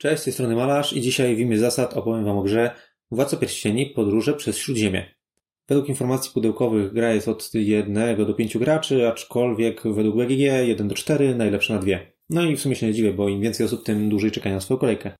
Cześć, z tej strony Malarz i dzisiaj w imię zasad opowiem Wam o grze Władca Pierścieni Podróże przez Śródziemie. Według informacji pudełkowych gra jest od 1 do 5 graczy, aczkolwiek według BGG 1 do 4, najlepsze na 2. No i w sumie się nie dziwię, bo im więcej osób, tym dłużej czeka na swoją kolejkę.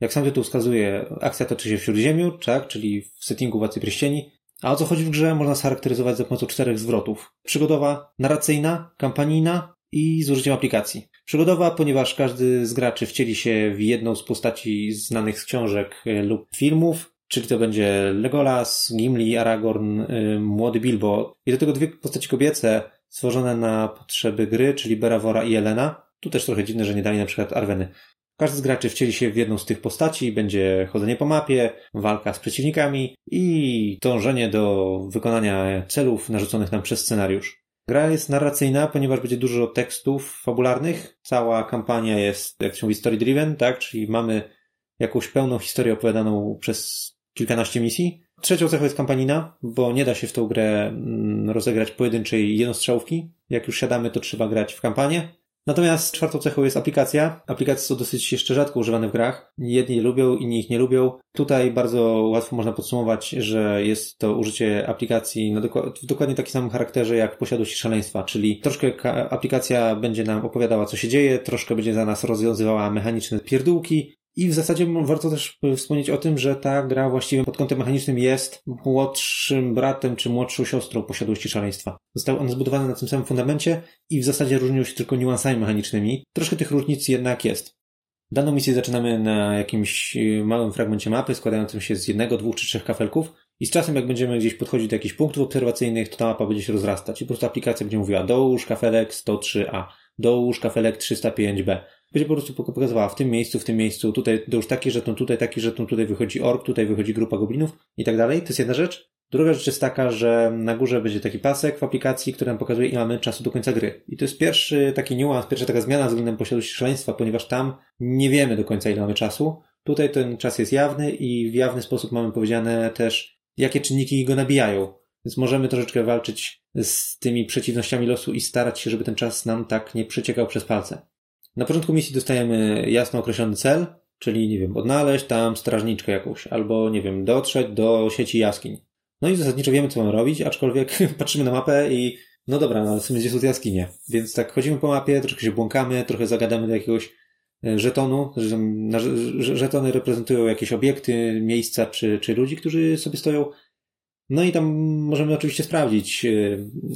Jak sam tytuł wskazuje, akcja toczy się w Śródziemiu, tak, czyli w settingu Władcy Pierścieni, a o co chodzi w grze można scharakteryzować za pomocą czterech zwrotów. Przygodowa, narracyjna, kampanijna i z użyciem aplikacji. Przygodowa, ponieważ każdy z graczy wcieli się w jedną z postaci znanych z książek e, lub filmów, czyli to będzie Legolas, Gimli, Aragorn, e, młody Bilbo. I do tego dwie postaci kobiece stworzone na potrzeby gry, czyli Beravora i Elena. Tu też trochę dziwne, że nie dali na przykład Arweny. Każdy z graczy wcieli się w jedną z tych postaci, będzie chodzenie po mapie, walka z przeciwnikami i dążenie do wykonania celów narzuconych nam przez scenariusz. Gra jest narracyjna, ponieważ będzie dużo tekstów fabularnych. Cała kampania jest, jak się mówi, story driven, tak? Czyli mamy jakąś pełną historię opowiadaną przez kilkanaście misji. Trzecią cechą jest kampanina, bo nie da się w tą grę mm, rozegrać pojedynczej jednostrzałówki. Jak już siadamy, to trzeba grać w kampanię. Natomiast czwartą cechą jest aplikacja. Aplikacje są dosyć jeszcze rzadko używane w grach. Jedni lubią, inni ich nie lubią. Tutaj bardzo łatwo można podsumować, że jest to użycie aplikacji no, w dokładnie takim samym charakterze jak posiadłość szaleństwa, czyli troszkę aplikacja będzie nam opowiadała, co się dzieje, troszkę będzie za nas rozwiązywała mechaniczne pierdółki, i w zasadzie warto też wspomnieć o tym, że ta gra właściwie pod kątem mechanicznym jest młodszym bratem czy młodszą siostrą posiadłości szaleństwa. Zostały one zbudowane na tym samym fundamencie i w zasadzie różnią się tylko niuansami mechanicznymi. Troszkę tych różnic jednak jest. Daną misję zaczynamy na jakimś y, małym fragmencie mapy składającym się z jednego, dwóch czy trzech kafelków i z czasem jak będziemy gdzieś podchodzić do jakichś punktów obserwacyjnych, to ta mapa będzie się rozrastać i po prostu aplikacja będzie mówiła dołóż kafelek 103A, dołóż kafelek 305B będzie po prostu pokazywała w tym miejscu, w tym miejscu, tutaj to już taki żeton, tutaj taki żeton, tutaj wychodzi ork, tutaj wychodzi grupa goblinów i tak dalej. To jest jedna rzecz. Druga rzecz jest taka, że na górze będzie taki pasek w aplikacji, który nam pokazuje, ile mamy czasu do końca gry. I to jest pierwszy taki niuans, pierwsza taka zmiana względem posiadłości szaleństwa, ponieważ tam nie wiemy do końca, ile mamy czasu. Tutaj ten czas jest jawny i w jawny sposób mamy powiedziane też, jakie czynniki go nabijają. Więc możemy troszeczkę walczyć z tymi przeciwnościami losu i starać się, żeby ten czas nam tak nie przeciekał przez palce. Na początku misji dostajemy jasno określony cel, czyli, nie wiem, odnaleźć tam strażniczkę jakąś, albo, nie wiem, dotrzeć do sieci jaskiń. No i zasadniczo wiemy, co mamy robić, aczkolwiek patrzymy na mapę i no dobra, no ale w sumie gdzie są jaskinie. Więc tak chodzimy po mapie, troszkę się błąkamy, trochę zagadamy do jakiegoś e, żetonu. Żetony reprezentują jakieś obiekty, miejsca czy, czy ludzi, którzy sobie stoją. No i tam możemy oczywiście sprawdzić, e,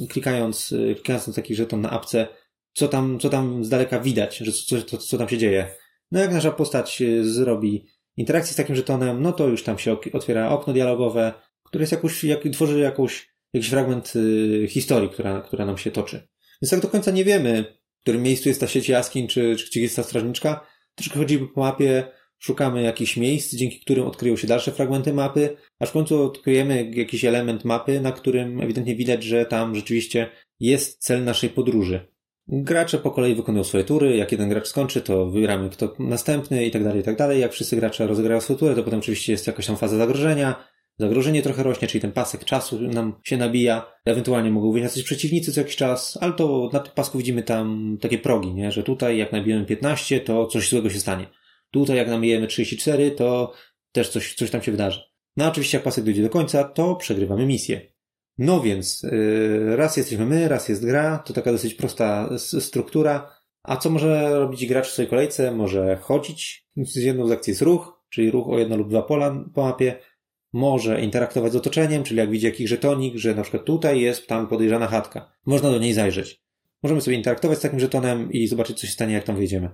klikając, e, klikając na taki żeton na apce, co tam, co tam z daleka widać, że co, co, co tam się dzieje. No jak nasza postać y, zrobi interakcję z takim żetonem, no to już tam się otwiera okno dialogowe, które jest jakoś, jak, tworzy jakąś, jakiś fragment y, historii, która, która nam się toczy. Więc tak do końca nie wiemy, w którym miejscu jest ta sieć jaskiń, czy, czy gdzie jest ta strażniczka. Troszkę chodzimy po mapie, szukamy jakichś miejsc, dzięki którym odkryją się dalsze fragmenty mapy, aż w końcu odkryjemy jakiś element mapy, na którym ewidentnie widać, że tam rzeczywiście jest cel naszej podróży. Gracze po kolei wykonują swoje tury, jak jeden gracz skończy, to wybieramy kto następny i tak dalej, i tak dalej. Jak wszyscy gracze rozegrają swoje tury, to potem oczywiście jest jakaś tam faza zagrożenia, zagrożenie trochę rośnie, czyli ten pasek czasu nam się nabija, ewentualnie mogą wyjść coś przeciwnicy co jakiś czas, ale to na tym pasku widzimy tam takie progi, nie? że tutaj jak nabijemy 15, to coś złego się stanie. Tutaj jak nabijemy 34, to też coś, coś tam się wydarzy. No oczywiście jak pasek dojdzie do końca, to przegrywamy misję. No więc, y, raz jesteśmy my, raz jest gra, to taka dosyć prosta struktura. A co może robić gracz w swojej kolejce? Może chodzić. Z jedną z akcji jest ruch, czyli ruch o jedno lub dwa pola po mapie. Może interaktować z otoczeniem, czyli jak widzi jakiś żetonik, że na przykład tutaj jest tam podejrzana chatka. Można do niej zajrzeć. Możemy sobie interaktować z takim żetonem i zobaczyć, co się stanie, jak tam wyjdziemy.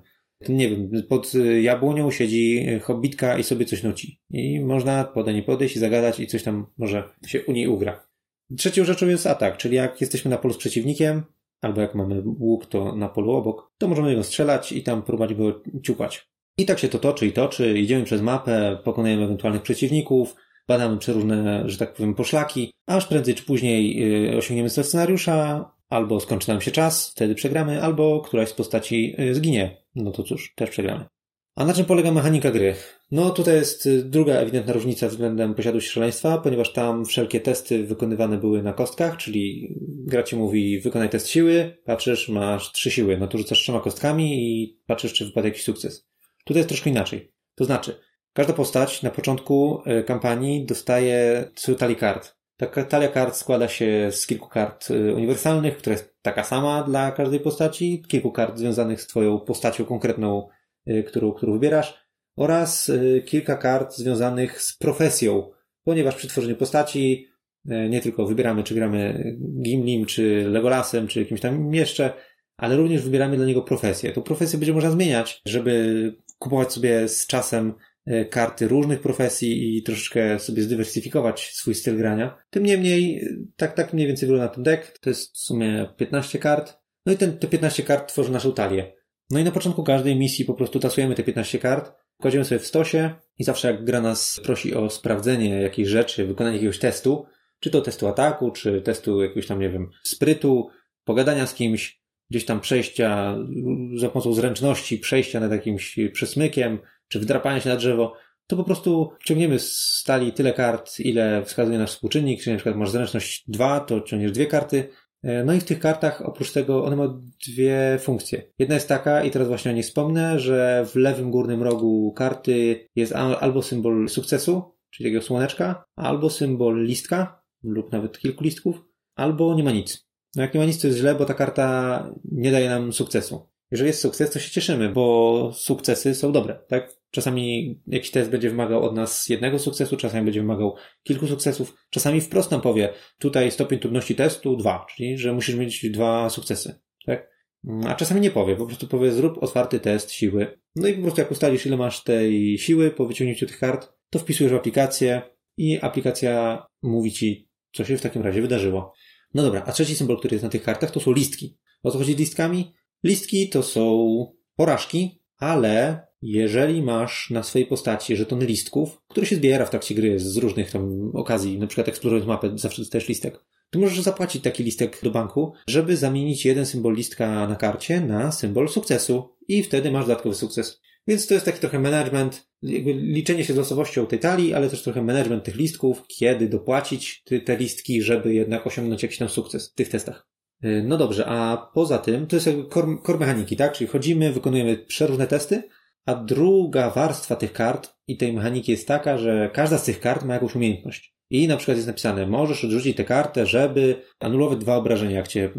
Nie wiem, pod jabłonią siedzi hobbitka i sobie coś nuci. I można do niej podejść i zagadać i coś tam może się u niej ugra. Trzecią rzeczą jest atak, czyli jak jesteśmy na polu z przeciwnikiem, albo jak mamy łuk, to na polu obok, to możemy go strzelać i tam próbować go ciupać. I tak się to toczy i toczy, idziemy przez mapę, pokonujemy ewentualnych przeciwników, badamy przeróżne, że tak powiem, poszlaki, aż prędzej czy później y, osiągniemy cel scenariusza, albo skończy nam się czas, wtedy przegramy, albo któraś z postaci y, zginie. No to cóż, też przegramy. A na czym polega mechanika gry? No tutaj jest y, druga ewidentna różnica względem posiadłości szaleństwa, ponieważ tam wszelkie testy wykonywane były na kostkach, czyli gra ci mówi wykonaj test siły, patrzysz, masz trzy siły, no to rzucasz trzema kostkami i patrzysz, czy wypada jakiś sukces. Tutaj jest troszkę inaczej. To znaczy, każda postać na początku e, kampanii dostaje talię kart. Taka talia kart składa się z kilku kart e, uniwersalnych, która jest taka sama dla każdej postaci, kilku kart związanych z twoją postacią konkretną, którą, którą wybierasz, oraz kilka kart związanych z profesją, ponieważ przy tworzeniu postaci nie tylko wybieramy, czy gramy Gimlim, czy Legolasem, czy jakimś tam jeszcze, ale również wybieramy dla niego profesję. Tą profesję będzie można zmieniać, żeby kupować sobie z czasem karty różnych profesji i troszeczkę sobie zdywersyfikować swój styl grania. Tym niemniej, tak, tak mniej więcej wygląda ten deck. To jest w sumie 15 kart. No i ten, te 15 kart tworzy naszą talię. No i na początku każdej misji po prostu tasujemy te 15 kart, kładziemy sobie w stosie i zawsze jak gra nas prosi o sprawdzenie jakiejś rzeczy, wykonanie jakiegoś testu, czy to testu ataku, czy testu jakiegoś tam, nie wiem, sprytu, pogadania z kimś, gdzieś tam przejścia za pomocą zręczności, przejścia nad jakimś przesmykiem, czy wdrapania się na drzewo, to po prostu ciągniemy z stali tyle kart, ile wskazuje nasz współczynnik, czyli na przykład masz zręczność 2, to ciągniesz dwie karty. E, no i w tych kartach, oprócz tego, one mają dwie funkcje. Jedna jest taka, i teraz właśnie o niej wspomnę, że w lewym górnym rogu karty jest albo symbol sukcesu, czyli takiego słoneczka, albo symbol listka, lub nawet kilku listków, albo nie ma nic. No jak nie ma nic, to jest źle, bo ta karta nie daje nam sukcesu. Jeżeli jest sukces, to się cieszymy, bo sukcesy są dobre, tak? Czasami jakiś test będzie wymagał od nas jednego sukcesu, czasami będzie wymagał kilku sukcesów, czasami wprost nam powie, tutaj stopień trudności testu dwa, czyli że musisz mieć dwa sukcesy, tak? A czasami nie powie, po prostu powie zrób otwarty test siły. No i po prostu jak ustalisz ile masz tej siły po wyciągnięciu tych kart, to wpisujesz w aplikację i aplikacja mówi ci, co się w takim razie wydarzyło. No dobra, a trzeci symbol, który jest na tych kartach, to są listki. O co chodzi z listkami? Listki to są porażki, ale jeżeli masz na swojej postaci żetony listków, które się zbiera w trakcie gry z różnych tam okazji, na przykład eksplorując mapę, zawsze dostajesz listek, to możesz zapłacić taki listek do banku, żeby zamienić jeden symbol listka na karcie na symbol sukcesu i wtedy masz dodatkowy sukces. Więc to jest taki trochę management, liczenie się z losowością tej talii, ale też trochę management tych listków, kiedy dopłacić te listki, żeby jednak osiągnąć jakiś tam sukces w tych testach. Y, no dobrze, a poza tym, to jest jakby core, core mechaniki, tak? Czyli chodzimy, wykonujemy przeróżne testy, a druga warstwa tych kart i tej mechaniki jest taka, że każda z tych kart ma jakąś umiejętność. I na przykład jest napisane, możesz odrzucić tę kartę, żeby anulować dwa obrażenia, jak cię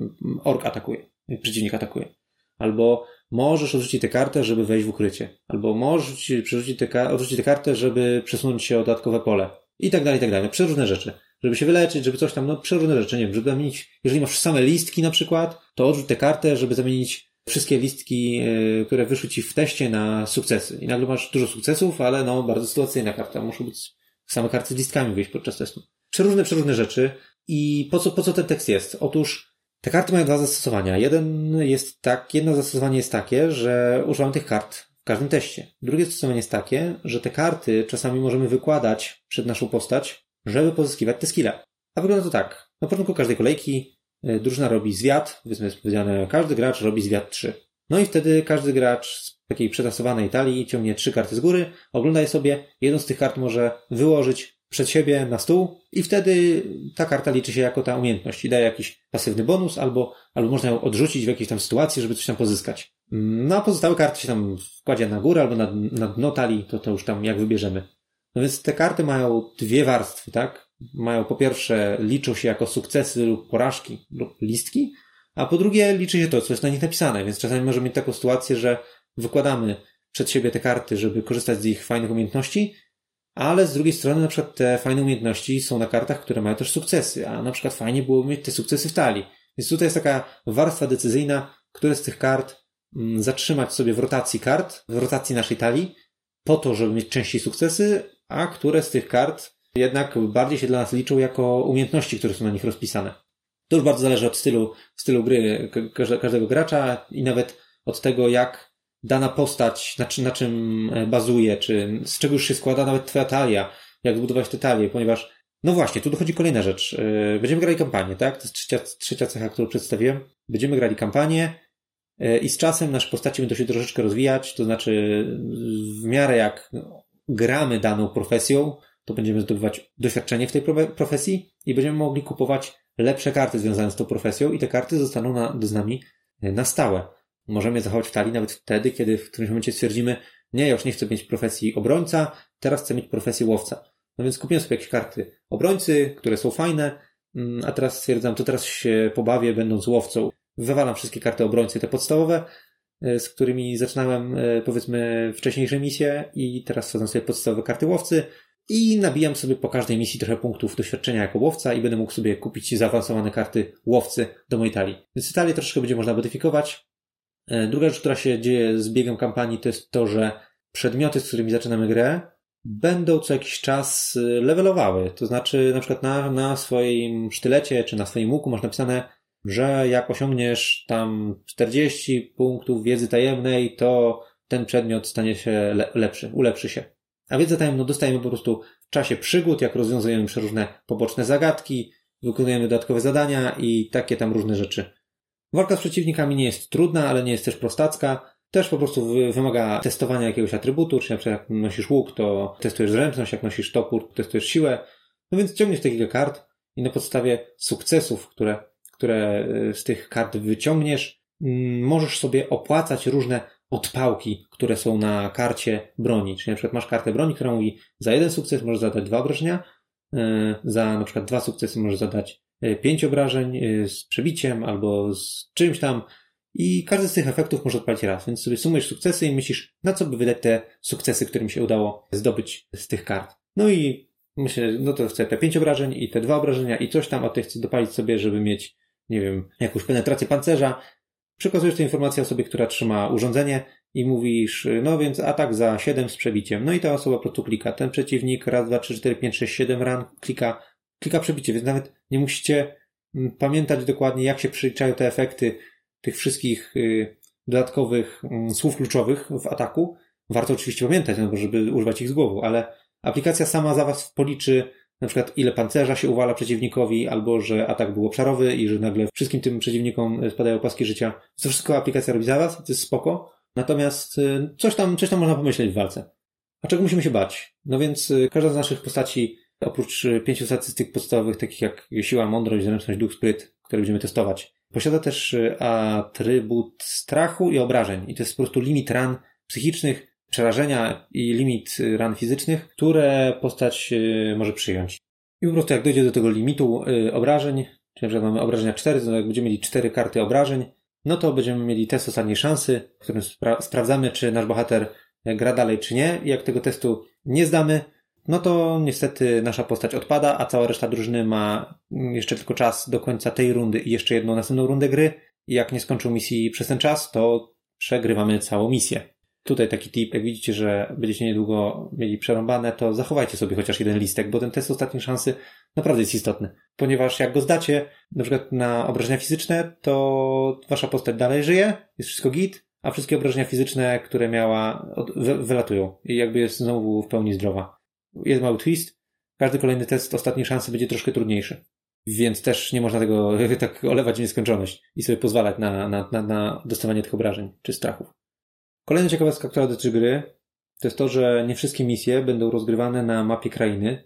ork atakuje, przeciwnik atakuje. Albo możesz odrzucić tę kartę, żeby wejść w ukrycie. Albo możesz przerzucić tę, odrzucić tę kartę, żeby przesunąć się o dodatkowe pole. I tak dalej, i tak dalej. No, przeróżne rzeczy. Żeby się wyleczyć, żeby coś tam, no przeróżne rzeczy, nie wiem, żeby zamienić, jeżeli masz same listki na przykład, to odrzuć tę kartę, żeby zamienić wszystkie listki, yy, które wyszły ci w teście na sukcesy. I nagle masz dużo sukcesów, ale no, bardzo sytuacyjna karta. Muszą być same karty z listkami wyjść podczas testu. Przeróżne, przeróżne rzeczy. I po co, po co ten tekst jest? Otóż te karty mają dwa zastosowania. Jeden jest tak, jedno zastosowanie jest takie, że używam tych kart w każdym teście. Drugie zastosowanie jest takie, że te karty czasami możemy wykładać przed naszą postać, żeby pozyskiwać te skille. A wygląda to tak. Na początku każdej kolejki drużyna robi zwiat, powiedzmy powiedziane, każdy gracz robi zwiat 3. No i wtedy każdy gracz z takiej przetasowanej talii ciągnie trzy karty z góry, ogląda je sobie, jedną z tych kart może wyłożyć przed siebie na stół i wtedy ta karta liczy się jako ta umiejętność i daje jakiś pasywny bonus albo, albo można ją odrzucić w jakiejś tam sytuacji, żeby coś tam pozyskać. No a pozostałe karty się tam wkładzie na górę albo na, na dno talii, to, to już tam jak wybierzemy. No więc te karty mają dwie warstwy, tak? Mają po pierwsze, liczą się jako sukcesy lub porażki lub listki, a po drugie liczy się to, co jest na nich napisane, więc czasami możemy mieć taką sytuację, że wykładamy przed siebie te karty, żeby korzystać z ich fajnych umiejętności, ale z drugiej strony na przykład te fajne umiejętności są na kartach, które mają też sukcesy, a na przykład fajnie byłoby mieć te sukcesy w talii. Więc tutaj jest taka warstwa decyzyjna, które z tych kart mm, zatrzymać sobie w rotacji kart, w rotacji naszej talii, po to, żeby mieć częściej sukcesy, a które z tych kart jednak bardziej się dla nas liczą jako umiejętności, które są na nich rozpisane. To już bardzo zależy od stylu, stylu gry każdego gracza i nawet od tego, jak dana postać, na, czym, na czym e, bazuje, czy z czego już się składa nawet twoja talia, jak zbudować tę talię, ponieważ, no właśnie, tu dochodzi kolejna rzecz. E, będziemy grali kampanię, tak? To jest trzecia, trzecia cecha, którą przedstawiłem. Będziemy grali kampanię e, i z czasem nasze postaci będą się troszeczkę rozwijać, to znaczy w miarę jak gramy daną profesją, to będziemy zdobywać doświadczenie w tej profesji i będziemy mogli kupować lepsze karty związane z tą profesją i te karty zostaną na, z nami na stałe możemy je zachować w talii nawet wtedy, kiedy w którymś momencie stwierdzimy, nie, ja już nie chcę mieć profesji obrońca, teraz chcę mieć profesję łowca. No więc kupiłem sobie jakieś karty obrońcy, które są fajne, mm, a teraz stwierdzam, to teraz się pobawię będąc łowcą. Wywalam wszystkie karty obrońcy, te podstawowe, e, z którymi zaczynałem e, powiedzmy wcześniejsze misje i teraz wsadzam sobie podstawowe karty łowcy i nabijam sobie po każdej misji trochę punktów doświadczenia jako łowca i będę mógł sobie kupić zaawansowane karty łowcy do mojej talii. Więc Italię troszkę będzie można modyfikować. E, druga rzecz, która się dzieje z biegiem kampanii, to jest to, że przedmioty, z którymi zaczynamy grę, będą co jakiś czas levelowały. To znaczy, na przykład na, na swoim sztylecie czy na swoim łuku masz napisane że jak osiągniesz tam 40 punktów wiedzy tajemnej, to ten przedmiot stanie się lepszy, ulepszy się. A wiedzę tajemną dostajemy po prostu w czasie przygód, jak rozwiązujemy przeróżne poboczne zagadki, wykonujemy dodatkowe zadania i takie tam różne rzeczy. Walka z przeciwnikami nie jest trudna, ale nie jest też prostacka. Też po prostu wymaga testowania jakiegoś atrybutu, czyli na przykład jak nosisz łuk, to testujesz zręczność, jak nosisz topór, to testujesz siłę. No więc ciągniesz te kilka kart i na podstawie sukcesów, które które y, z tych kart wyciągniesz, mm, możesz sobie opłacać różne odpałki, które są na karcie broni. Czyli na przykład masz kartę broni, która mówi za jeden sukces możesz zadać dwa obrażenia, y, za na przykład dwa sukcesy możesz zadać y, pięć obrażeń z przebiciem albo z czymś tam. I każdy z tych efektów może odpalić raz, więc sobie sumujesz sukcesy i myślisz, na co by wydać te sukcesy, którym się udało zdobyć z tych kart. No i myślę, no to chcę te pięć obrażeń i te dwa obrażenia i coś tam, a ty chcę dopalić sobie, żeby mieć nie wiem, jakąś penetrację pancerza, przekazujesz tę informację osobie, która trzyma urządzenie i mówisz, no więc atak za 7 z przebiciem. No i ta osoba po prostu klika. Ten przeciwnik raz, dwa, trzy, cztery, pięć, sześć, siedem ran klika, klika przebicie, więc nawet nie musicie mm, pamiętać dokładnie, jak się przyliczają te efekty tych wszystkich y, dodatkowych mm, słów kluczowych w ataku. Warto oczywiście pamiętać, no żeby używać ich z głową, ale aplikacja sama za was policzy na przykład ile pancerza się uwala przeciwnikowi, albo że atak był obszarowy i że nagle wszystkim tym przeciwnikom spadają paski życia. To wszystko aplikacja robi za was, to jest spoko. Natomiast y, coś tam, coś tam można pomyśleć w walce. A czego musimy się bać? No więc y, każda z naszych postaci, oprócz pięciu statystyk podstawowych, takich jak siła, mądrość, zręczność, duch, spryt, które będziemy testować, posiada też atrybut strachu i obrażeń. I to jest po prostu limit ran psychicznych, przerażenia i limit ran fizycznych, które postać y, może przyjąć. I po prostu jak dojdzie do tego limitu y, obrażeń, czyli na mamy obrażenia 4, to jak będziemy mieli 4 karty obrażeń, no to będziemy mieli test ostatniej szansy, w którym spra sprawdzamy, czy nasz bohater gra dalej, czy nie. I jak tego testu nie zdamy, no to niestety nasza postać odpada, a cała reszta drużyny ma jeszcze tylko czas do końca tej rundy i jeszcze jedną następną rundę gry. I jak nie skończą misji przez ten czas, to przegrywamy całą misję. Tutaj taki tip, jak widzicie, że będziecie niedługo mieli przerąbane, to zachowajcie sobie chociaż jeden listek, bo ten test ostatniej szansy naprawdę jest istotny. Ponieważ jak go zdacie, na przykład na obrażenia fizyczne, to wasza postać dalej żyje, jest wszystko git, a wszystkie obrażenia fizyczne, które miała, wylatują i jakby jest znowu w pełni zdrowa. Jest mały twist. Każdy kolejny test ostatniej szansy będzie troszkę trudniejszy. Więc też nie można tego tak olewać w nieskończoność i sobie pozwalać na, na, na, na dostawanie tych obrażeń czy strachów. Kolejna ciekawostka, która dotyczy gry, to jest to, że nie wszystkie misje będą rozgrywane na mapie krainy,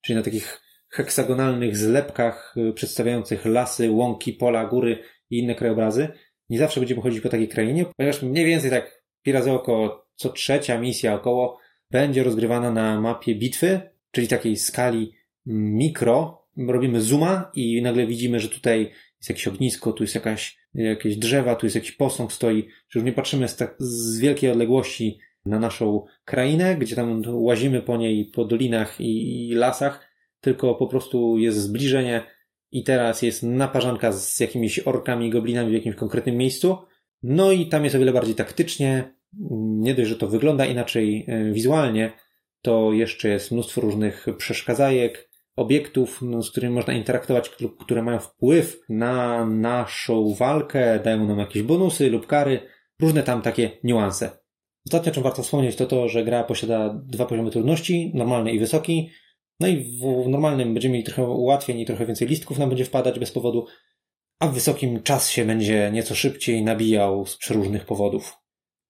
czyli na takich heksagonalnych zlepkach y, przedstawiających lasy, łąki, pola, góry i inne krajobrazy. Nie zawsze będziemy chodzić po takiej krainie, ponieważ mniej więcej tak pi razy oko co trzecia misja około będzie rozgrywana na mapie bitwy, czyli takiej skali mikro. Robimy zooma i nagle widzimy, że tutaj jest jakieś ognisko, tu jest jakaś, jakieś drzewa, tu jest jakiś posąg stoi, że już nie patrzymy z, tak, z wielkiej odległości na naszą krainę, gdzie tam łazimy po niej, po dolinach i, i lasach, tylko po prostu jest zbliżenie i teraz jest naparzanka z jakimiś orkami, goblinami w jakimś konkretnym miejscu. No i tam jest o wiele bardziej taktycznie. Nie dość, że to wygląda inaczej e, wizualnie, to jeszcze jest mnóstwo różnych przeszkadzajek, obiektów, no, z którymi można interaktować, które mają wpływ na naszą walkę, dają nam jakieś bonusy lub kary, różne tam takie niuanse. Ostatnio, czym warto wspomnieć, to to, że gra posiada dwa poziomy trudności, normalny i wysoki. No i w normalnym będziemy mieli trochę ułatwień i trochę więcej listków nam będzie wpadać bez powodu, a w wysokim czas się będzie nieco szybciej nabijał z przeróżnych powodów.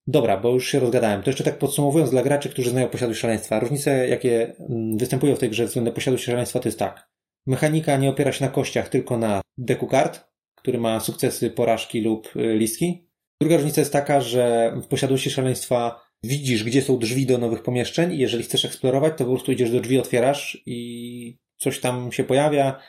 Dobra, bo już się rozgadałem. To jeszcze tak podsumowując dla graczy, którzy znają posiadłość szaleństwa. Różnice, jakie mm, występują w tej grze względem posiadłości szaleństwa, to jest tak. Mechanika nie opiera się na kościach, tylko na deku kart, który ma sukcesy, porażki lub y, listki. Druga różnica jest taka, że w posiadłości szaleństwa widzisz, gdzie są drzwi do nowych pomieszczeń i jeżeli chcesz eksplorować, to po prostu idziesz do drzwi, otwierasz i coś tam się pojawia.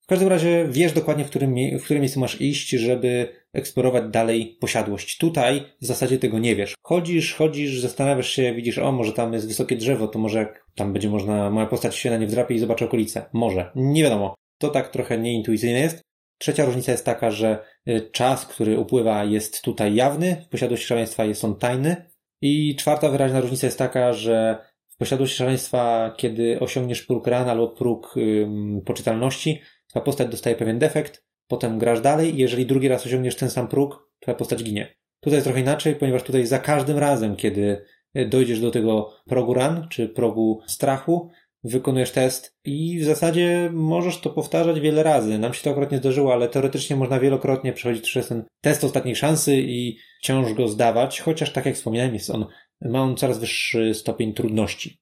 W każdym razie wiesz dokładnie, w którym, w którym miejscu masz iść, żeby eksplorować dalej posiadłość. Tutaj w zasadzie tego nie wiesz. Chodzisz, chodzisz, zastanawiasz się, widzisz, o, może tam jest wysokie drzewo, to może tam będzie można, moja postać się na nie wdrapie i zobaczy okolice. Może. Nie wiadomo. To tak trochę nieintuicyjne jest. Trzecia różnica jest taka, że y, czas, który upływa jest tutaj jawny, w posiadłości szaleństwa jest on tajny. I czwarta wyraźna różnica jest taka, że w posiadłości szaleństwa, kiedy osiągniesz próg ran albo próg ym, poczytalności, twoja postać dostaje pewien defekt, potem grasz dalej i jeżeli drugi raz osiągniesz ten sam próg, twoja postać ginie. Tutaj jest trochę inaczej, ponieważ tutaj za każdym razem, kiedy y, dojdziesz do tego progu ran, czy progu strachu, wykonujesz test i w zasadzie możesz to powtarzać wiele razy. Nam się to akurat nie zdarzyło, ale teoretycznie można wielokrotnie przechodzić przez ten test ostatniej szansy i wciąż go zdawać, chociaż tak jak wspomniałem, jest on, ma on coraz wyższy stopień trudności.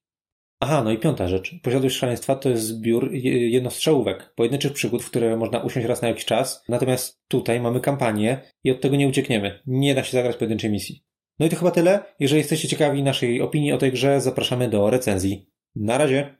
Aha, no i piąta rzecz. Posiadłość szaleństwa to jest zbiór jednostrzałówek, pojedynczych przygód, w które można usiąść raz na jakiś czas. Natomiast tutaj mamy kampanię i od tego nie uciekniemy. Nie da się zagrać pojedynczej misji. No i to chyba tyle. Jeżeli jesteście ciekawi naszej opinii o tej grze, zapraszamy do recenzji. Na razie!